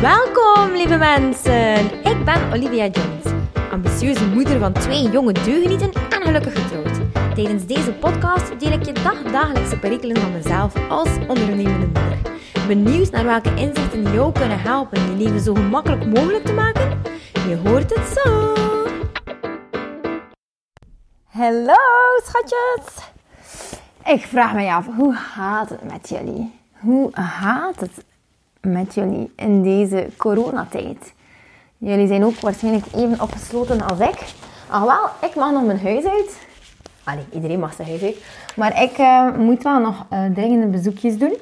Welkom, lieve mensen. Ik ben Olivia Jones, ambitieuze moeder van twee jonge deugenieten en gelukkig getrouwd. Tijdens deze podcast deel ik je dagdagelijkse perikelen van mezelf als ondernemende moeder. Benieuwd naar welke inzichten jou kunnen helpen je leven zo gemakkelijk mogelijk te maken? Je hoort het zo. Hallo, schatjes. Ik vraag me af, hoe gaat het met jullie? Hoe gaat het met jullie in deze coronatijd? Jullie zijn ook waarschijnlijk even opgesloten als ik. Alhoewel, ik mag nog mijn huis uit. Allee, iedereen mag zijn huis uit. Maar ik uh, moet wel nog uh, dringende bezoekjes doen.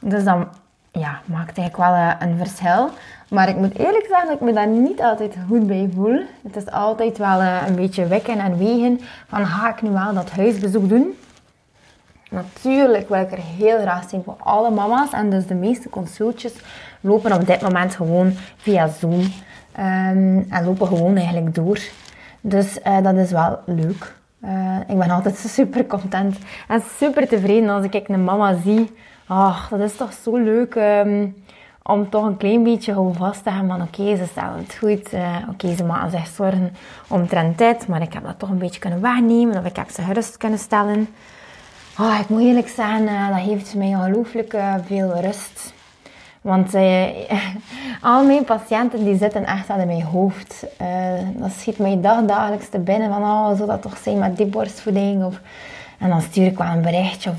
Dus dan ja, maakt eigenlijk wel uh, een verschil. Maar ik moet eerlijk zeggen dat ik me daar niet altijd goed bij voel. Het is altijd wel een beetje wekken en wegen van ga ik nu wel dat huisbezoek doen? Natuurlijk wil ik er heel graag zijn voor alle mama's. En dus de meeste consultjes lopen op dit moment gewoon via Zoom. Um, en lopen gewoon eigenlijk door. Dus uh, dat is wel leuk. Uh, ik ben altijd super content en super tevreden als ik een mama zie. Ach, dat is toch zo leuk um, om toch een klein beetje gewoon vast te hebben van oké, ze stellen het goed. Uh, oké, ze maken zich zorgen omtrent dit, maar ik heb dat toch een beetje kunnen waarnemen of ik heb ze gerust kunnen stellen. Oh, ik moet eerlijk zeggen, uh, dat geeft mij ongelooflijk uh, veel rust. Want uh, al mijn patiënten die zitten echt aan mijn hoofd. dat schiet mij dagdagelijks te binnen van, oh, zou dat toch zijn met die borstvoeding? Of, en dan stuur ik wel een berichtje of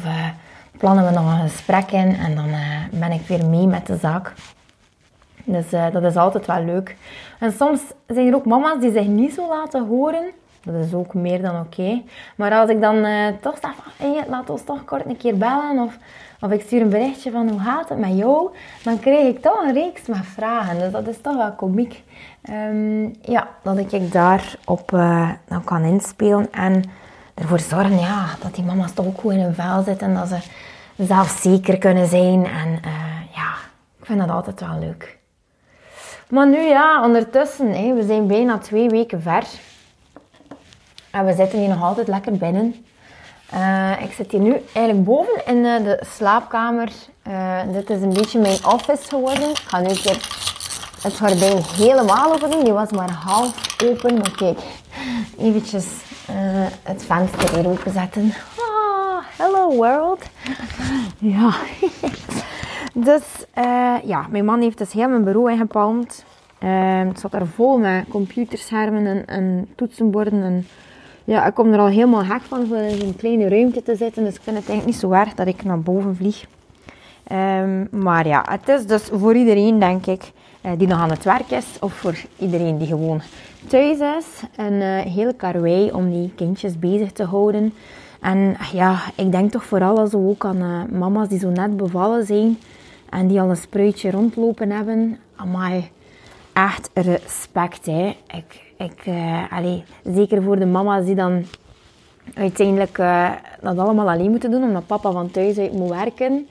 plannen we nog een gesprek in. En dan ben ik weer mee met de zaak. Dus dat is altijd wel leuk. En soms zijn er ook mama's die zich niet zo laten horen. Dat is ook meer dan oké. Maar als ik dan uh, toch zeg van, laat ons toch kort een keer bellen. Of, of ik stuur een berichtje van, hoe gaat het met jou? Dan krijg ik toch een reeks met vragen. Dus dat is toch wel komiek. Um, ja, dat ik daarop uh, dan kan inspelen. En ervoor zorgen ja, dat die mama's toch ook goed in hun vel zitten. Dat ze zelfzeker kunnen zijn. En uh, ja, ik vind dat altijd wel leuk. Maar nu ja, ondertussen, we zijn bijna twee weken ver. En we zitten hier nog altijd lekker binnen. Uh, ik zit hier nu eigenlijk boven in uh, de slaapkamer. Uh, dit is een beetje mijn office geworden. Ik ga nu een het gordijn helemaal open Die was maar half open. Maar kijk, eventjes het venster hier openzetten. Ah, hello world. ja. dus ja, mijn man heeft dus heel mijn bureau ingepalmd. het zat er vol met computerschermen en, en toetsenborden en ja, ik kom er al helemaal hek van voor in een kleine ruimte te zitten. Dus ik vind het eigenlijk niet zo erg dat ik naar boven vlieg. Um, maar ja, het is dus voor iedereen, denk ik, uh, die nog aan het werk is. Of voor iedereen die gewoon thuis is. Een uh, hele karwei om die kindjes bezig te houden. En ja, ik denk toch vooral zo ook aan uh, mama's die zo net bevallen zijn. En die al een spruitje rondlopen hebben. Amai, echt respect, hè. Ik, ik, uh, zeker voor de mama's die dan uiteindelijk uh, dat allemaal alleen moeten doen, omdat papa van thuis uit moet werken.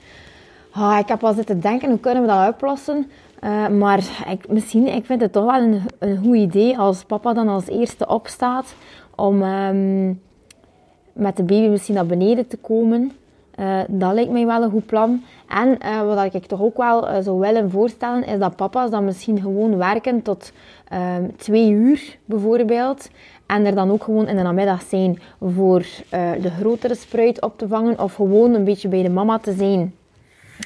Oh, ik heb al zitten denken, hoe kunnen we dat oplossen? Uh, maar ik, misschien, ik vind het toch wel een, een goed idee als papa dan als eerste opstaat om um, met de baby misschien naar beneden te komen. Uh, dat lijkt mij wel een goed plan. En uh, wat ik toch ook wel uh, zou willen voorstellen, is dat papa's dan misschien gewoon werken tot ehm, twee uur bijvoorbeeld. En er dan ook gewoon in de namiddag zijn voor de grotere spruit op te vangen. Of gewoon een beetje bij de mama te zijn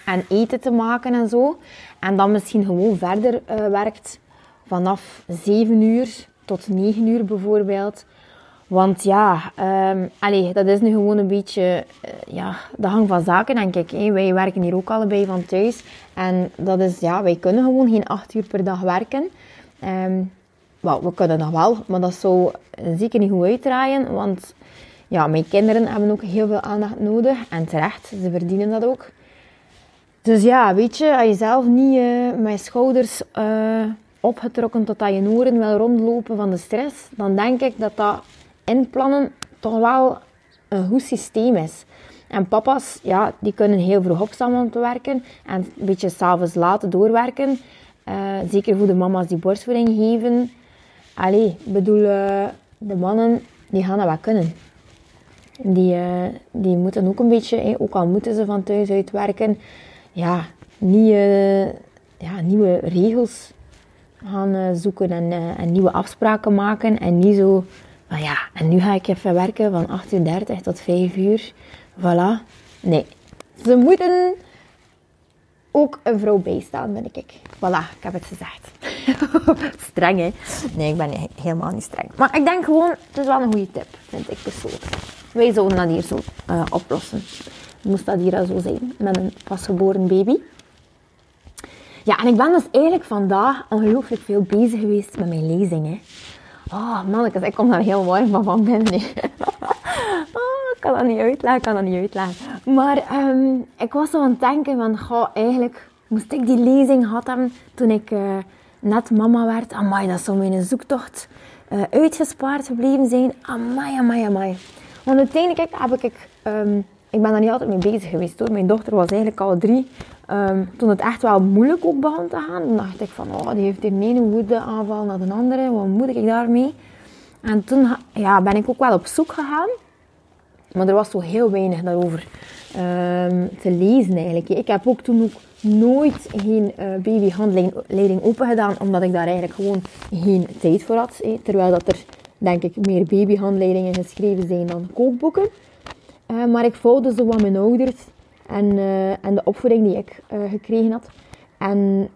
en eten te maken en zo. En dan misschien gewoon verder werkt vanaf 7 uur tot 9 uur bijvoorbeeld. Want ja, um, dat is nu gewoon een beetje uh, ja, de hang van zaken, denk ik. Wij werken hier ook allebei van thuis. En dat is, ja, wij kunnen gewoon geen acht uur per dag werken. Um, we kunnen nog wel, maar dat zou zeker niet goed uitdraaien. Want ja, mijn kinderen hebben ook heel veel aandacht nodig. En terecht, ze verdienen dat ook. Dus ja, weet je, als je zelf niet uh, met schouders uh, opgetrokken tot aan je oren wil rondlopen van de stress, dan denk ik dat dat inplannen toch wel een goed systeem is. En papa's, ja, die kunnen heel vroeg opstaan om te werken en een beetje s'avonds laten doorwerken. Uh, zeker voor de mama's die borstvoeding geven. Allee, bedoel, uh, de mannen, die gaan dat wel kunnen. Die, uh, die moeten ook een beetje, ook al moeten ze van thuis uit werken, ja, niet ja, nieuwe regels gaan eh, zoeken en, eh, en, nieuwe afspraken maken. En niet zo, ja, en nu ga ik even werken van 8 uur 30 tot 5 uur. Voilà. Nee. Ze moeten ook een vrouw bijstaan, ben ik. Voilà, ik heb het gezegd. streng, hè? Nee, ik ben helemaal niet streng. Maar ik denk gewoon, het is wel een goede tip, vind ik persoonlijk. Wij zouden dat hier zo uh, oplossen. Moest dat hier al zo zijn, met een pasgeboren baby. Ja, en ik ben dus eigenlijk vandaag ongelooflijk veel bezig geweest met mijn lezingen. Oh, mannetjes, ik kom daar heel warm van van binnen. oh, ik kan dat niet uitleggen, ik kan dat niet uitleggen. Maar um, ik was zo aan het denken van, goh, eigenlijk moest ik die lezing gehad hebben toen ik uh, net mama werd. Amai, dat zou mijn zoektocht uh, uitgespaard gebleven zijn. Amai, amai, amai. Want uiteindelijk heb ik... Um, ik ben daar niet altijd mee bezig geweest hoor. Mijn dochter was eigenlijk al drie. Um, toen het echt wel moeilijk ook begon te gaan, dan dacht ik van, oh, die heeft hier een woede aanval naar de andere. Wat moet ik daarmee? En toen ja, ben ik ook wel op zoek gegaan. Maar er was zo heel weinig daarover um, te lezen eigenlijk. Ik heb ook toen ook nooit geen uh, babyhandleiding open gedaan, omdat ik daar eigenlijk gewoon geen tijd voor had. Terwijl dat er, denk ik, meer babyhandleidingen geschreven zijn dan kookboeken. Uh, maar ik volgde zo wat mijn ouders en, uh, en de opvoeding die ik gekregen had. En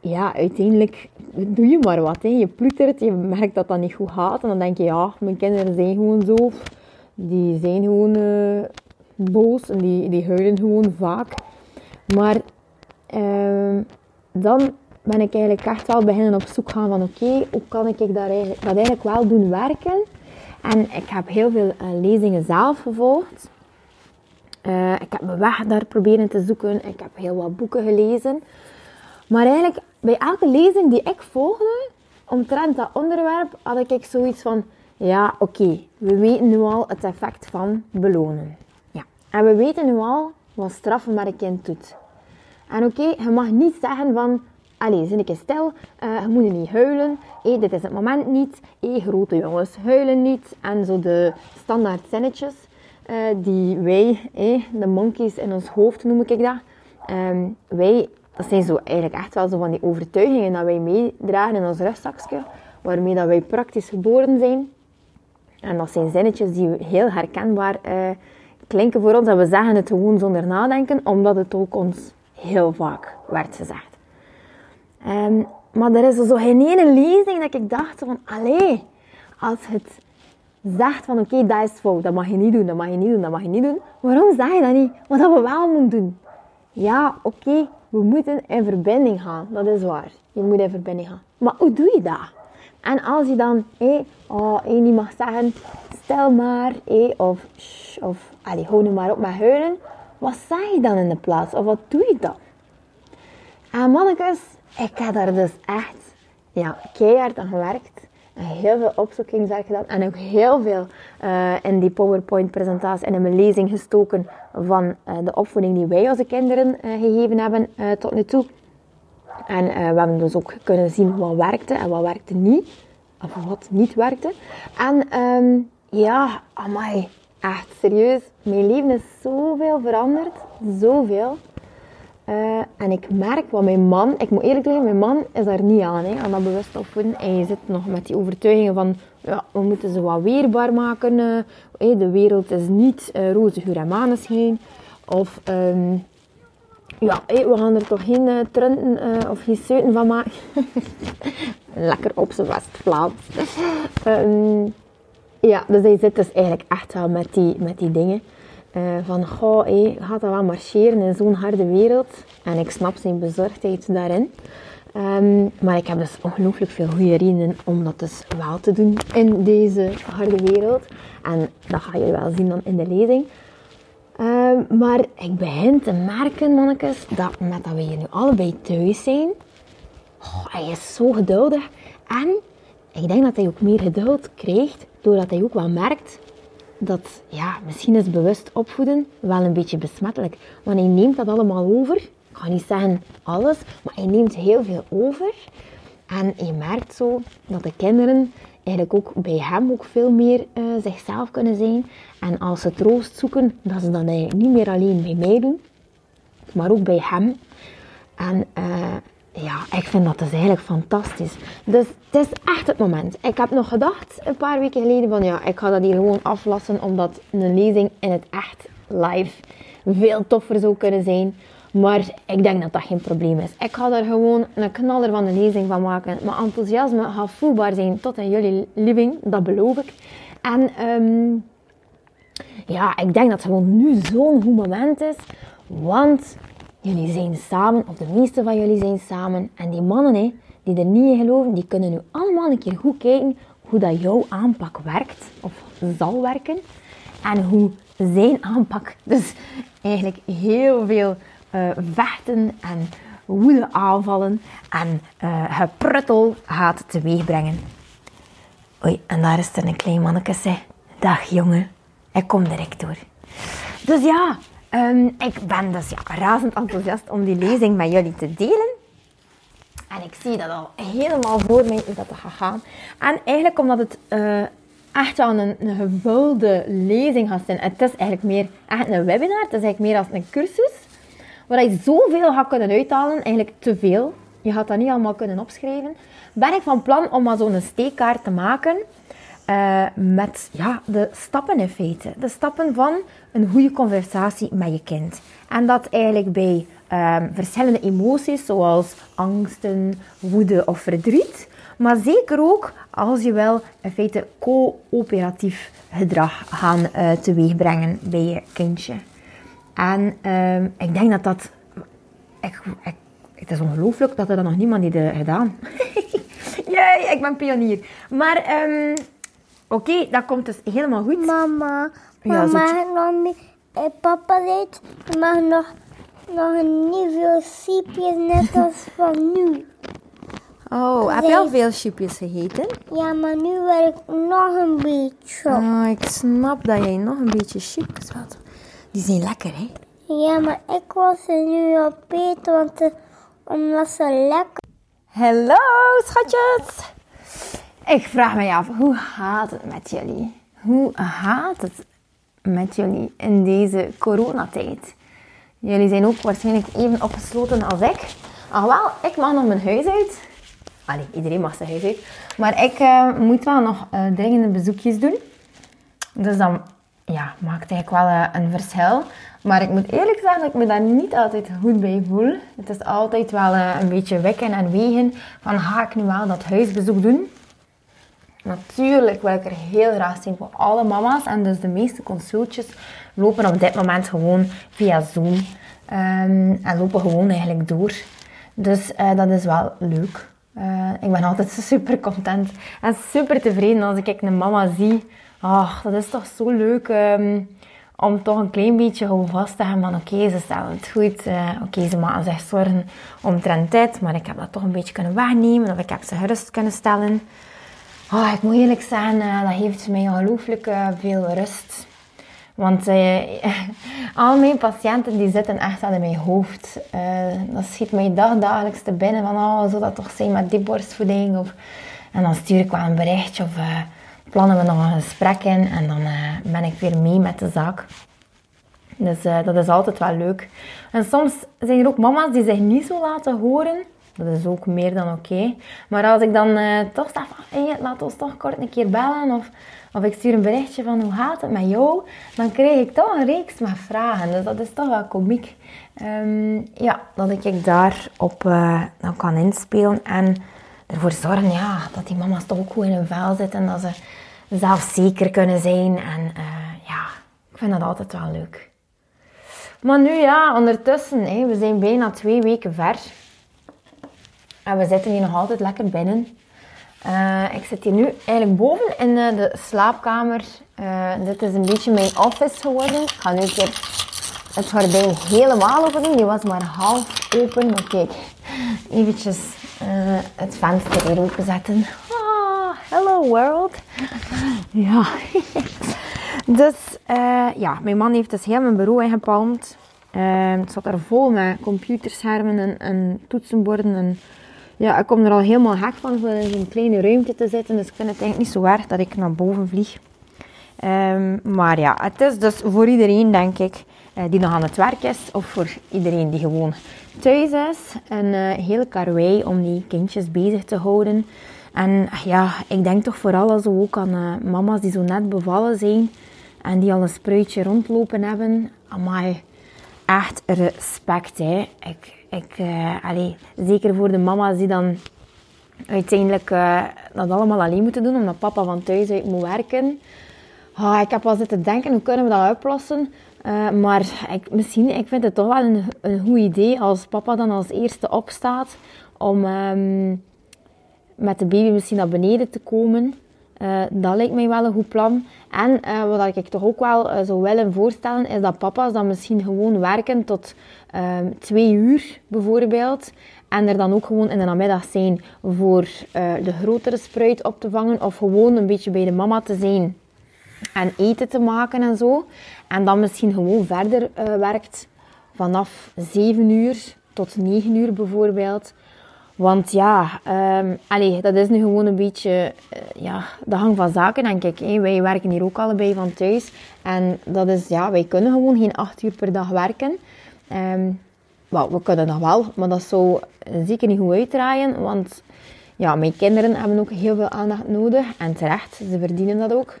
ja, uiteindelijk doe je maar wat. Hè. Je ploetert, je merkt dat dat niet goed gaat. En dan denk je, ja, mijn kinderen zijn gewoon zo. Die zijn gewoon boos en die, die huilen gewoon vaak. Maar uh, dan ben ik eigenlijk echt wel beginnen op zoek gaan van oké, hoe kan ik daar eigenlijk, dat eigenlijk wel doen werken? En ik heb heel veel lezingen zelf gevolgd. Uh, ik heb mijn weg daar proberen te zoeken. Ik heb heel wat boeken gelezen. Maar eigenlijk bij elke lezing die ik volgde, omtrent dat onderwerp, had ik zoiets van... Ja, oké, we weten nu al het effect van belonen. Ja. En we weten nu al wat straffen met een kind doet. En oké, je mag niet zeggen van... Allee, zin ik stil, uh, je moet niet huilen. Hey, dit is het moment niet. Hey, grote jongens huilen niet. En zo de standaard zinnetjes uh, die wij, de monkeys in ons hoofd noem ik dat. Um, wij, dat zijn zo eigenlijk echt wel zo van die overtuigingen dat wij meedragen in ons rugzakje. Waarmee dat wij praktisch geboren zijn. En dat zijn zinnetjes die heel herkenbaar uh, klinken voor ons. En we zeggen het gewoon zonder nadenken, omdat het ook ons heel vaak werd gezegd. Um, maar er is zo geen ene lezing dat ik dacht van, allee, als het zegt van oké, dat is fout, dat mag je niet doen, dat mag je niet doen, dat mag je niet doen. Waarom zeg je dat niet? Wat dat we wel moeten doen. Ja, oké, we moeten in verbinding gaan, dat is waar. Je moet in verbinding gaan. Maar hoe doe je dat? En als je dan hé, oh, hé, niet mag zeggen, stel maar, hé, of, shh, of allee, hou nu maar op met huilen. Wat zeg je dan in de plaats? Of wat doe je dan? En mannetjes, ik heb daar dus echt ja, keihard aan gewerkt. Heel veel opzoekingswerk gedaan. En ook heel veel uh, in die PowerPoint-presentatie en in mijn lezing gestoken van uh, de opvoeding die wij onze kinderen uh, gegeven hebben tot nu toe. En we hebben dus ook kunnen zien wat werkte en wat werkte niet. Of wat niet werkte. En um, ja, amai, echt serieus. Mijn leven is zoveel veranderd. Zoveel. Uh, en ik merk wat mijn man, ik moet eerlijk zeggen, mijn man is daar niet aan, hè, aan dat bewust opvoeden. En je zit nog met die overtuigingen van, ja, we moeten ze wat weerbaar maken. Uh, de wereld is niet uh, roze geur en maneschijn. Of, um, ja, we gaan er toch geen uh, trunten of geen seuten van maken. Lekker op zijn West-Vlaams. um, ja, dus hij zit dus eigenlijk echt wel met die, met die dingen. Uh, van, goh, gaat dat wel marcheren in zo'n harde wereld? En ik snap zijn bezorgdheid daarin. Um, maar ik heb dus ongelooflijk veel goede redenen om dat dus wel te doen in deze harde wereld. En dat ga je wel zien dan in de lezing. Um, maar ik begin te merken, mannetjes, dat met dat we hier nu allebei thuis zijn, oh, hij is zo geduldig. En ik denk dat hij ook meer geduld krijgt, doordat hij ook wel merkt dat, ja, misschien is bewust opvoeden wel een beetje besmettelijk. Want hij neemt dat allemaal over. Ik ga niet zeggen alles, maar hij neemt heel veel over. En je merkt zo dat de kinderen eigenlijk ook bij hem ook veel meer uh, zichzelf kunnen zijn. En als ze troost zoeken, dat ze eigenlijk niet meer alleen bij mij doen, maar ook bij hem. En uh, ja, ik vind dat dus eigenlijk fantastisch. Dus het is echt het moment. Ik heb nog gedacht een paar weken geleden van ja, ik ga dat hier gewoon aflassen omdat een lezing in het echt live veel toffer zou kunnen zijn. Maar ik denk dat dat geen probleem is. Ik ga daar gewoon een knaller van een lezing van maken. Mijn enthousiasme gaat voelbaar zijn tot in jullie living, dat beloof ik. En um, ja, ik denk dat het gewoon nu zo'n goed moment is. Want jullie zijn samen, of de meeste van jullie zijn samen. En die mannen hè, die er niet in geloven, die kunnen nu allemaal een keer goed kijken hoe dat jouw aanpak werkt. Of zal werken. En hoe zijn aanpak dus eigenlijk heel veel uh, vechten en woede aanvallen en uh, gepruttel gaat teweegbrengen. Oei, en daar is er een klein manneke, zeg. Dag jongen, ik kom direct door. Dus ja, um, ik ben dus ja, razend enthousiast om die lezing met jullie te delen. En ik zie dat al helemaal voor mij hoe dat gaat gaan. En eigenlijk omdat het uh, echt wel een, een gevulde lezing gaat zijn. Het is eigenlijk meer echt een webinar. Het is eigenlijk meer als een cursus. Waar je zoveel gaat kunnen uithalen. Eigenlijk te veel. Je gaat dat niet allemaal kunnen opschrijven. Ben ik van plan om maar zo'n steekkaart te maken. Uh, met ja, de stappen in feite. De stappen van een goede conversatie met je kind. En dat eigenlijk bij um, verschillende emoties, zoals angsten, woede of verdriet. Maar zeker ook als je wel in feite coöperatief gedrag gaan uh, teweeg brengen bij je kindje. En um, ik denk dat dat... Ik, ik, het is ongelooflijk dat er dan nog niemand heeft gedaan. Jee, ik ben pionier. Maar um, oké, okay, dat komt dus helemaal goed. Mama, ja, mama, nog niet... Eh, papa je mag nog, nog een nieuwe siepje net als van nu. Oh, heb je al veel chipjes gegeten? Ja, maar nu wil ik nog een beetje. Oh, ik snap dat jij nog een beetje chipjes wilt. Die zijn lekker, hè? Ja, maar ik wil ze nu op eten, want de, omdat ze lekker... Hallo, schatjes! Ik vraag me af, hoe gaat het met jullie? Hoe gaat het met jullie in deze coronatijd? Jullie zijn ook waarschijnlijk even opgesloten als ik. Alhoewel, ik mag nog mijn huis uit. Allee, iedereen mag zijn huis uit. Maar ik uh, moet wel nog uh, dringende bezoekjes doen. Dus dan ja, maakt eigenlijk wel uh, een verschil. Maar ik moet eerlijk zeggen dat ik me daar niet altijd goed bij voel. Het is altijd wel een beetje wekken en wegen van ga ik nu wel dat huisbezoek doen. Natuurlijk wil ik er heel graag zien voor alle mama's. En dus de meeste consultjes lopen op dit moment gewoon via Zoom. Um, en lopen gewoon eigenlijk door. Dus uh, dat is wel leuk. Uh, ik ben altijd super content en super tevreden als ik een mama zie. Ach, dat is toch zo leuk um, om toch een klein beetje gewoon vast te hebben van oké, ze stellen het goed. Uh, oké, ze maken zich zorgen omtrent tijd, maar ik heb dat toch een beetje kunnen waarnemen of ik heb ze gerust kunnen stellen. Oh, ik moet eerlijk zeggen, uh, dat geeft mij ongelooflijk veel rust. Want uh, al mijn patiënten die zitten echt aan mijn hoofd. Dat schiet mij dag, dagelijks te binnen van oh, zou dat toch zijn met die borstvoeding? Of, en dan stuur ik wel een berichtje of plannen we nog een gesprek in en dan ben ik weer mee met de zaak. Dus dat is altijd wel leuk. En soms zijn er ook mama's die zich niet zo laten horen. Dat is ook meer dan oké. Maar als ik dan toch zeg van, hey, laat ons toch kort een keer bellen of of ik stuur een berichtje van hoe gaat het met jou, dan krijg ik toch een reeks met vragen. Dus dat is toch wel komiek. Um, ja, dat ik daarop uh, dan kan inspelen en ervoor zorgen ja, dat die mama's toch ook goed in hun vel zitten en dat ze zelfzeker kunnen zijn. En uh, ja, ik vind dat altijd wel leuk. Maar nu ja, ondertussen, we zijn bijna twee weken ver. En we zitten hier nog altijd lekker binnen. Uh, ik zit hier nu eigenlijk boven in uh, de slaapkamer. Uh, dit is een beetje mijn office geworden. Ik ga nu een het gordijn helemaal open. Die was maar half open. Maar kijk, eventjes het venster hier openzetten. Ah, hello world. ja. dus ja, mijn man heeft dus heel mijn bureau ingepalmd. het zat er vol met computerschermen en, en toetsenborden en ja, ik kom er al helemaal hek van om in een kleine ruimte te zitten. Dus ik vind het eigenlijk niet zo erg dat ik naar boven vlieg. Um, maar ja, het is dus voor iedereen, denk ik, die nog aan het werk is of voor iedereen die gewoon thuis is. Een heel karwei om die kindjes bezig te houden. En ja, ik denk toch vooral zo ook aan mama's die zo net bevallen zijn en die al een spruitje rondlopen hebben. Amai, echt respect. Hè. Ik, ik, allez, zeker voor de mama's die dan uiteindelijk uh, dat allemaal alleen moeten doen, omdat papa van thuis uit moet werken. Oh, ik heb wel zitten denken, hoe kunnen we dat oplossen? Uh, maar ik, misschien, ik vind het toch wel een, een goed idee als papa dan als eerste opstaat om um, met de baby misschien naar beneden te komen. Uh, dat lijkt mij wel een goed plan. En uh, wat ik toch ook wel uh, zou willen voorstellen, is dat papa's dan misschien gewoon werken tot ehm, twee uur bijvoorbeeld. En er dan ook gewoon in de namiddag zijn voor de grotere spruit op te vangen. Of gewoon een beetje bij de mama te zijn en eten te maken en zo. En dan misschien gewoon verder werkt vanaf 7 uur tot 9 uur bijvoorbeeld. Want ja, um, allee, dat is nu gewoon een beetje uh, ja, de hang van zaken, denk ik. Hè. Wij werken hier ook allebei van thuis. En dat is, ja, wij kunnen gewoon geen acht uur per dag werken. Um, we kunnen nog wel, maar dat zou zeker niet goed uitdraaien. Want ja, mijn kinderen hebben ook heel veel aandacht nodig. En terecht, ze verdienen dat ook.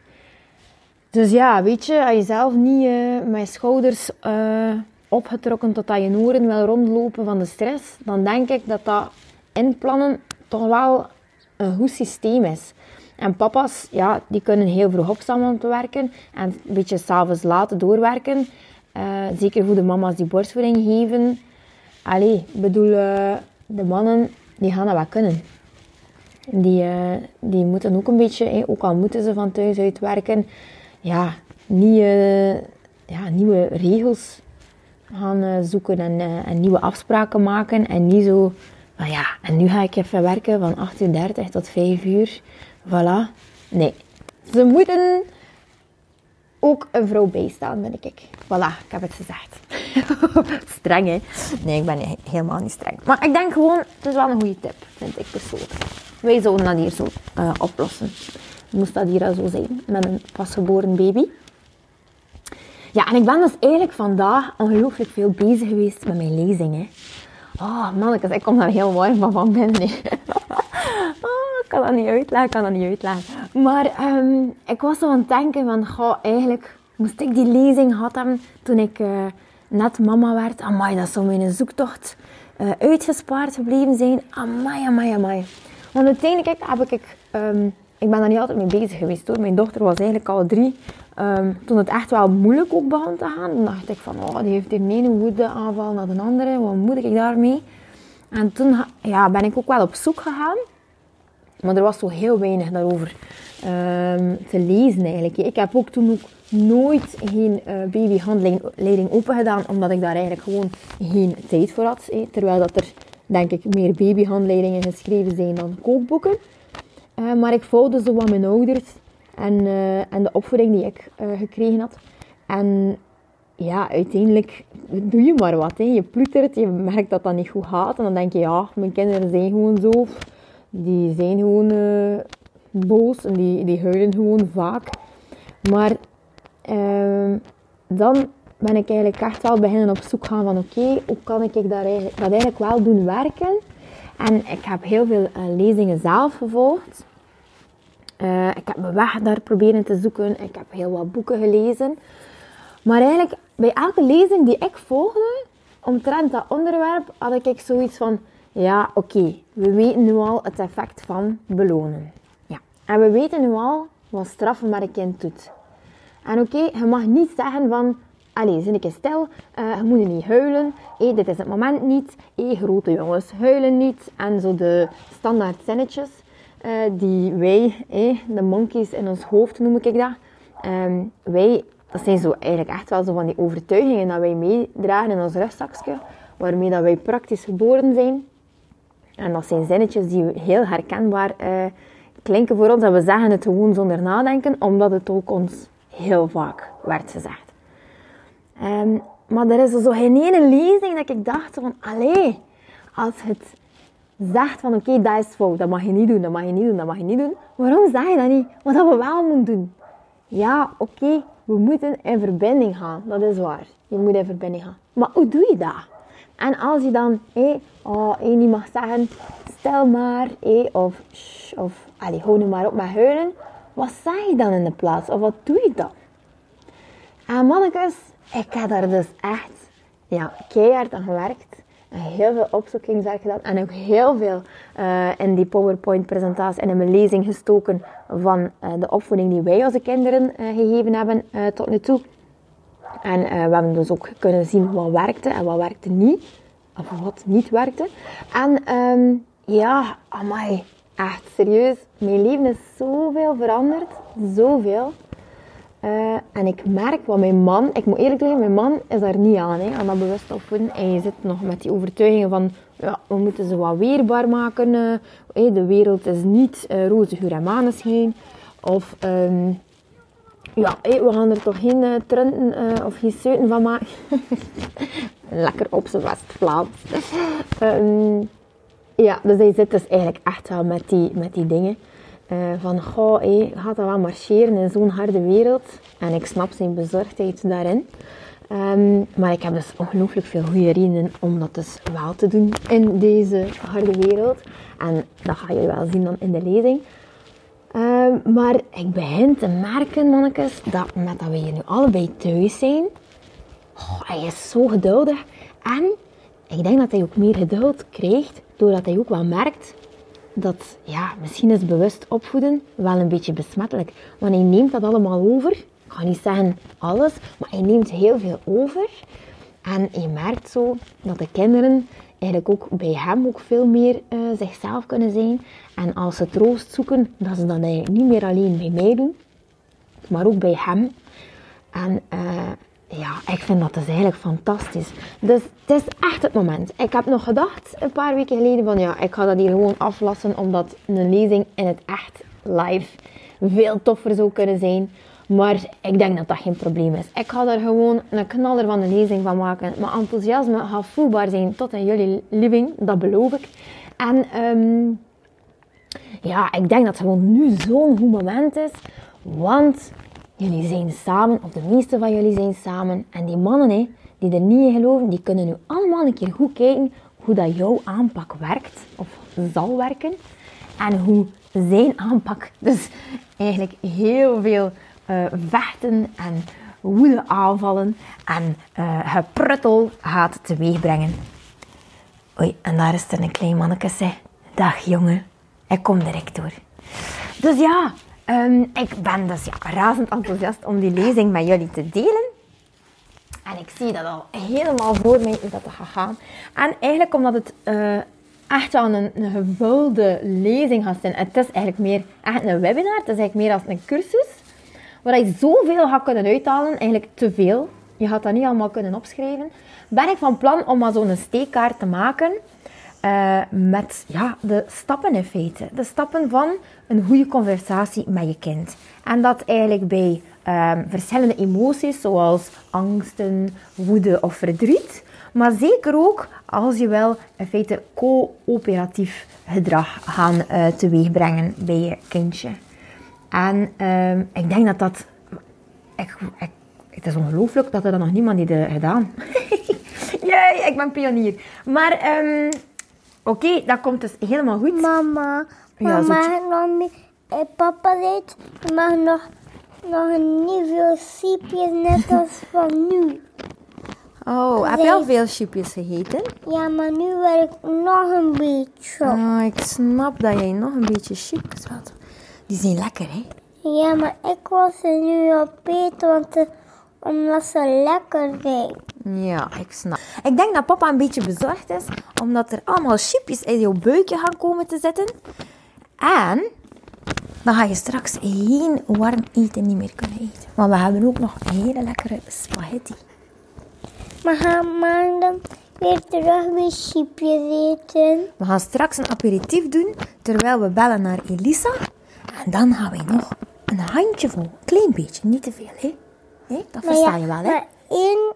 Dus ja, weet je, als je zelf niet uh, met schouders uh, opgetrokken tot aan je oren wil rondlopen van de stress, dan denk ik dat dat inplannen toch wel een goed systeem is. En papa's, ja, die kunnen heel vroeg opstaan om te werken en een beetje s'avonds laten doorwerken. Uh, zeker voor de mama's die borstvoeding geven. Allee, bedoel, uh, de mannen, die gaan dat wel kunnen. Die, uh, die moeten ook een beetje, eh, ook al moeten ze van thuis uit werken, ja, niet, ja, nieuwe regels gaan zoeken en, en nieuwe afspraken maken. En niet zo ja, en nu ga ik even werken van 8.30 uur tot 5 uur. Voilà. Nee. Ze moeten ook een vrouw bijstaan, ben ik. Voilà, ik heb het gezegd. streng, hè? Nee, ik ben helemaal niet streng. Maar ik denk gewoon, het is wel een goede tip, vind ik persoonlijk. Wij zouden dat hier zo uh, oplossen. Moest dat hier al zo zijn, met een pasgeboren baby. Ja, en ik ben dus eigenlijk vandaag ongelooflijk veel bezig geweest met mijn lezing. Hè. Oh, mannetjes, ik kom daar heel warm van van binnen. oh, ik kan dat niet uitleggen, ik kan dat niet uitleggen. Maar um, ik was zo aan het denken van, goh, eigenlijk moest ik die lezing gehad hebben toen ik uh, net mama werd. Amai, dat zou mijn zoektocht uh, uitgespaard gebleven zijn. Amai, amai, amai. Want uiteindelijk heb ik... Um, ik ben daar niet altijd mee bezig geweest hoor. Mijn dochter was eigenlijk al drie. Um, toen het echt wel moeilijk ook begon te gaan, dan dacht ik van, oh, die heeft hier een woede aanval naar de andere. Wat moet ik daarmee? En toen ja, ben ik ook wel op zoek gegaan. Maar er was zo heel weinig daarover um, te lezen eigenlijk. Ik heb ook toen ook nooit geen uh, babyhandleiding open gedaan, omdat ik daar eigenlijk gewoon geen tijd voor had. Terwijl dat er, denk ik, meer babyhandleidingen geschreven zijn dan kookboeken. Uh, maar ik volgde zo wat mijn ouders en, uh, en de opvoeding die ik uh, gekregen had. En ja, uiteindelijk doe je maar wat. Hè. Je ploetert, je merkt dat dat niet goed gaat. En dan denk je, ja, mijn kinderen zijn gewoon zo. Die zijn gewoon boos en die, die huilen gewoon vaak. Maar ehm, dan ben ik eigenlijk echt wel beginnen op zoek gaan van oké, hoe kan ik dat eigenlijk, dat eigenlijk wel doen werken? En ik heb heel veel uh, lezingen zelf gevolgd. Uh, ik heb mijn weg daar proberen te zoeken. Ik heb heel wat boeken gelezen. Maar eigenlijk, bij elke lezing die ik volgde, omtrent dat onderwerp, had ik zoiets van... Ja, oké, we weten nu al het effect van belonen. Ja. En we weten nu al wat straffen met een kind doet. En oké, je mag niet zeggen van... Allee, zin ik stil, uh, je moet niet huilen. Hey, dit is het moment niet. Hey, grote jongens huilen niet. En zo de standaard zinnetjes uh, die wij, de monkeys in ons hoofd noem ik dat. Um, wij, dat zijn zo eigenlijk echt wel zo van die overtuigingen dat wij meedragen in ons rugzakje. Waarmee dat wij praktisch geboren zijn. En dat zijn zinnetjes die heel herkenbaar uh, klinken voor ons. En we zeggen het gewoon zonder nadenken, omdat het ook ons heel vaak werd gezegd. Um, maar er is zo geen ene lezing dat ik dacht van, allee, als het zegt van, oké, dat is fout, dat mag je niet doen, dat mag je niet doen, dat mag je niet doen. Waarom zeg je dat niet? Wat we wel moeten doen. ja, oké, we moeten in verbinding gaan. Dat is waar. Je moet in verbinding gaan. Maar hoe doe je dat? En als je dan hé, oh, hé, niet mag zeggen, stel maar, hé, of, shh, of allee, hou nu maar op met huilen. Wat zeg je dan in de plaats? Of wat doe je dan? En mannetjes, ik heb daar dus echt ja, keihard aan gewerkt. Heel veel opzoekingswerk gedaan. En ook heel veel uh, in die PowerPoint-presentatie en in mijn lezing gestoken van uh, de opvoeding die wij onze kinderen uh, gegeven hebben tot nu toe. En we hebben dus ook kunnen zien wat werkte en wat werkte niet. Of wat niet werkte. En um, ja, amai, echt serieus. Mijn leven is zoveel veranderd. Zoveel. Uh, en ik merk wat mijn man, ik moet eerlijk zeggen, mijn man is daar niet aan, hè, aan dat bewust opvoeden. En je zit nog met die overtuigingen van, ja, we moeten ze wat weerbaar maken. Uh, de wereld is niet uh, roze geur en maneschijn. Of, um, ja, we gaan er toch geen uh, trenten of geen seuten van maken. Lekker op zijn West-Vlaams. um, ja, dus hij zit dus eigenlijk echt wel met die, met die dingen. Uh, van, goh, hey, gaat dat wel marcheren in zo'n harde wereld? En ik snap zijn bezorgdheid daarin. Um, maar ik heb dus ongelooflijk veel goede redenen om dat dus wel te doen in deze harde wereld. En dat ga je wel zien dan in de lezing. Um, maar ik begin te merken, mannetjes, dat met dat we hier nu allebei thuis zijn, oh, hij is zo geduldig. En ik denk dat hij ook meer geduld krijgt, doordat hij ook wel merkt dat, ja, misschien is bewust opvoeden wel een beetje besmettelijk. Want hij neemt dat allemaal over. Ik ga niet zeggen alles, maar hij neemt heel veel over. En je merkt zo dat de kinderen eigenlijk ook bij hem ook veel meer uh, zichzelf kunnen zijn. En als ze troost zoeken, dat ze dat eigenlijk niet meer alleen bij mij doen, maar ook bij hem. En uh, ja, ik vind dat dus eigenlijk fantastisch. Dus het is echt het moment. Ik heb nog gedacht een paar weken geleden van ja, ik ga dat hier gewoon aflassen omdat een lezing in het echt live veel toffer zou kunnen zijn. Maar ik denk dat dat geen probleem is. Ik ga er gewoon een knaller van een lezing van maken. Mijn enthousiasme gaat voelbaar zijn tot in jullie living, dat beloof ik. En um, ja, ik denk dat het gewoon nu zo'n goed moment is. Want Jullie zijn samen, of de meeste van jullie zijn samen. En die mannen hè, die er niet in geloven, die kunnen nu allemaal een keer goed kijken hoe dat jouw aanpak werkt, of zal werken. En hoe zijn aanpak dus eigenlijk heel veel uh, vechten en woede aanvallen en uh, gepruttel gaat teweegbrengen. Oei, en daar is er een klein manneke, zeg. Dag jongen, ik kom direct door. Dus ja, Um, ik ben dus ja, razend enthousiast om die lezing met jullie te delen. En ik zie dat al helemaal voor mij hoe dat gaat gaan. En eigenlijk omdat het uh, echt wel een, een gevulde lezing gaat zijn. Het is eigenlijk meer echt een webinar. Het is eigenlijk meer als een cursus. Waar je zoveel gaat kunnen uithalen. Eigenlijk te veel. Je gaat dat niet allemaal kunnen opschrijven. Ben ik van plan om maar zo'n steekkaart te maken uh, met ja, de stappen in feite. De stappen van een goede conversatie met je kind. En dat eigenlijk bij um, verschillende emoties zoals angsten, woede of verdriet. Maar zeker ook als je wel in feite coöperatief gedrag gaan uh, teweegbrengen bij je kindje. En um, ik denk dat dat... Ik, het is ongelooflijk dat er dan nog niemand heeft gedaan. Jee, ik ben pionier. Maar um, Oké, okay, dat komt dus helemaal goed. Mama, ja, mama, nog eh, papa deed, je mag nog, nog een nieuwe chipjes net als van nu. Oh, heb je al veel chipjes gegeten? Ja, maar nu wil ik nog een beetje. Oh, ik snap dat jij nog een beetje chipjes wilt. Die zijn lekker, hè? Ja, maar ik was er nu op eten, want de, omdat ze lekker zijn. Ja, ik snap. Ik denk dat papa een beetje bezorgd is, omdat er allemaal chipjes in jouw buikje gaan komen te zitten. En dan ga je straks geen warm eten niet meer kunnen eten. Maar we hebben ook nog een hele lekkere spaghetti. We gaan maandag weer terug met chipjes eten. We gaan straks een aperitief doen, terwijl we bellen naar Elisa. En dan gaan we nog een handjevol, klein beetje, niet te veel, hè? Dat versta je wel, hè? Maar één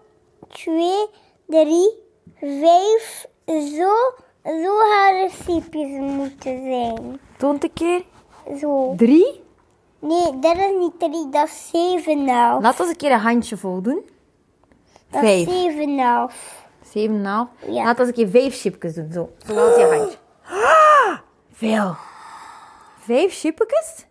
2, 3, 5. Zo, zo hadden sipjes moeten zijn. Toont een keer. Zo. 3, Nee, dat is niet drie, dat is zeven en half. Laat ons een keer een handje vol doen. Dat Vijf. is zeven en half. Zeven en een half. Ja. Laat ons een keer vijf chipjes doen. Zo, zoals je handje. Ah, Veel. Vijf chipjes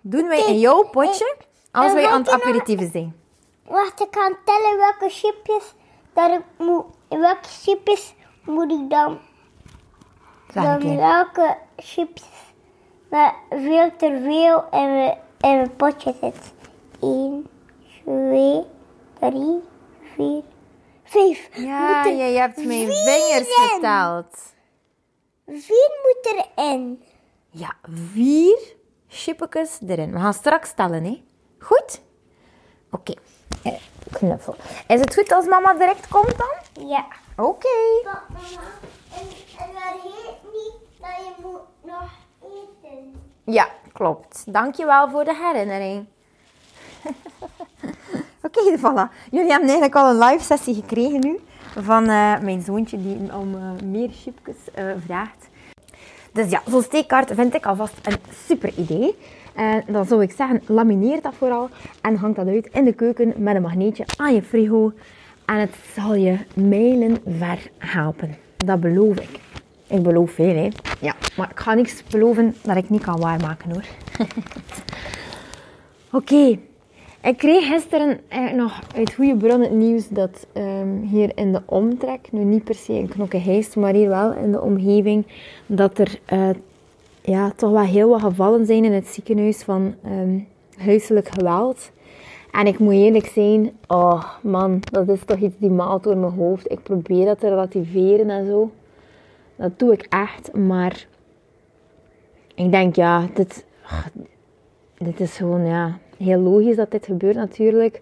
doen wij in jouw potje als en wij aan het wat nog- aperitieven zijn. Wacht, ik ga tellen welke chipjes dat ik moet. Welke chipjes moet ik dan? Dan welke chipjes dat veel te veel in mijn, in mijn potje zit. 1, 2, 3, 4, 5. Ja, je, je hebt mijn vingers in. geteld. 4 moet erin. Ja, vier chipjes erin. We gaan straks tellen, hè? Goed? Oké. Eh, Knuffel. Is het goed als mama direct komt dan? Ja. Oké. Mama, en, en dat heet niet dat je moet nog eten. Ja, klopt. Dankjewel voor de herinnering. Oké, voilà. Jullie hebben eigenlijk al een live sessie gekregen nu. Van eh, mijn zoontje die om eh, meer chipjes eh, vraagt. Dus ja, zo'n steekkaart vind ik alvast een super idee. En dan zou ik zeggen, lamineer dat vooral. En hang dat uit in de keuken met een magneetje aan je frigo. En het zal je mijlen ver helpen. Dat beloof ik. Ik beloof veel, hè. Ja, maar ik ga niks beloven dat ik niet kan waarmaken, hoor. Oké. Ik kreeg gisteren eigenlijk nog uit goede bron het nieuws dat ehm, hier in de omtrek, nu niet per se in Knokke-Heist, maar hier wel in de omgeving, dat er eh, ja, toch wel heel wat gevallen zijn in het ziekenhuis van ehm, huiselijk geweld. En ik moet eerlijk zijn, oh man, dat is toch iets die maalt door mijn hoofd. Ik probeer dat te relativeren en zo. Dat doe ik echt, maar ik denk ja, dit, dit is gewoon ja, heel logisch dat dit gebeurt natuurlijk.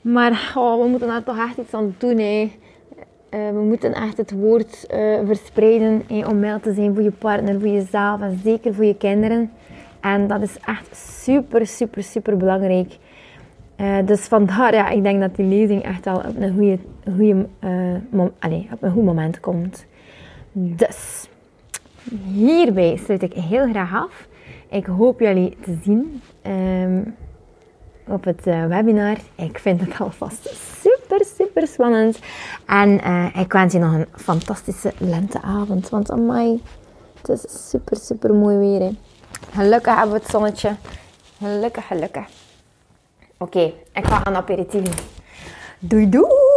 Maar oh, we moeten daar toch echt iets aan doen. Hè. Eh, we moeten echt het woord eh, verspreiden hè, om mild te zijn voor je partner, voor jezelf en zeker voor je kinderen. En dat is echt super, super, super belangrijk. Eh, dus vandaar, ja, ik denk dat die lezing echt al op een, goede, goede, mom- op een goed moment komt. Dus, hierbij sluit ik heel graag af. Ik hoop jullie te zien ehm, op het eh, webinar. Ik vind het alvast super, super spannend. En eh, ik wens je nog een fantastische lenteavond. Want amai, het is super, super mooi weer. Hè. Gelukkig hebben we het zonnetje. Gelukkig, gelukkig. Oké, ik ga aan aperitief. Doei doei!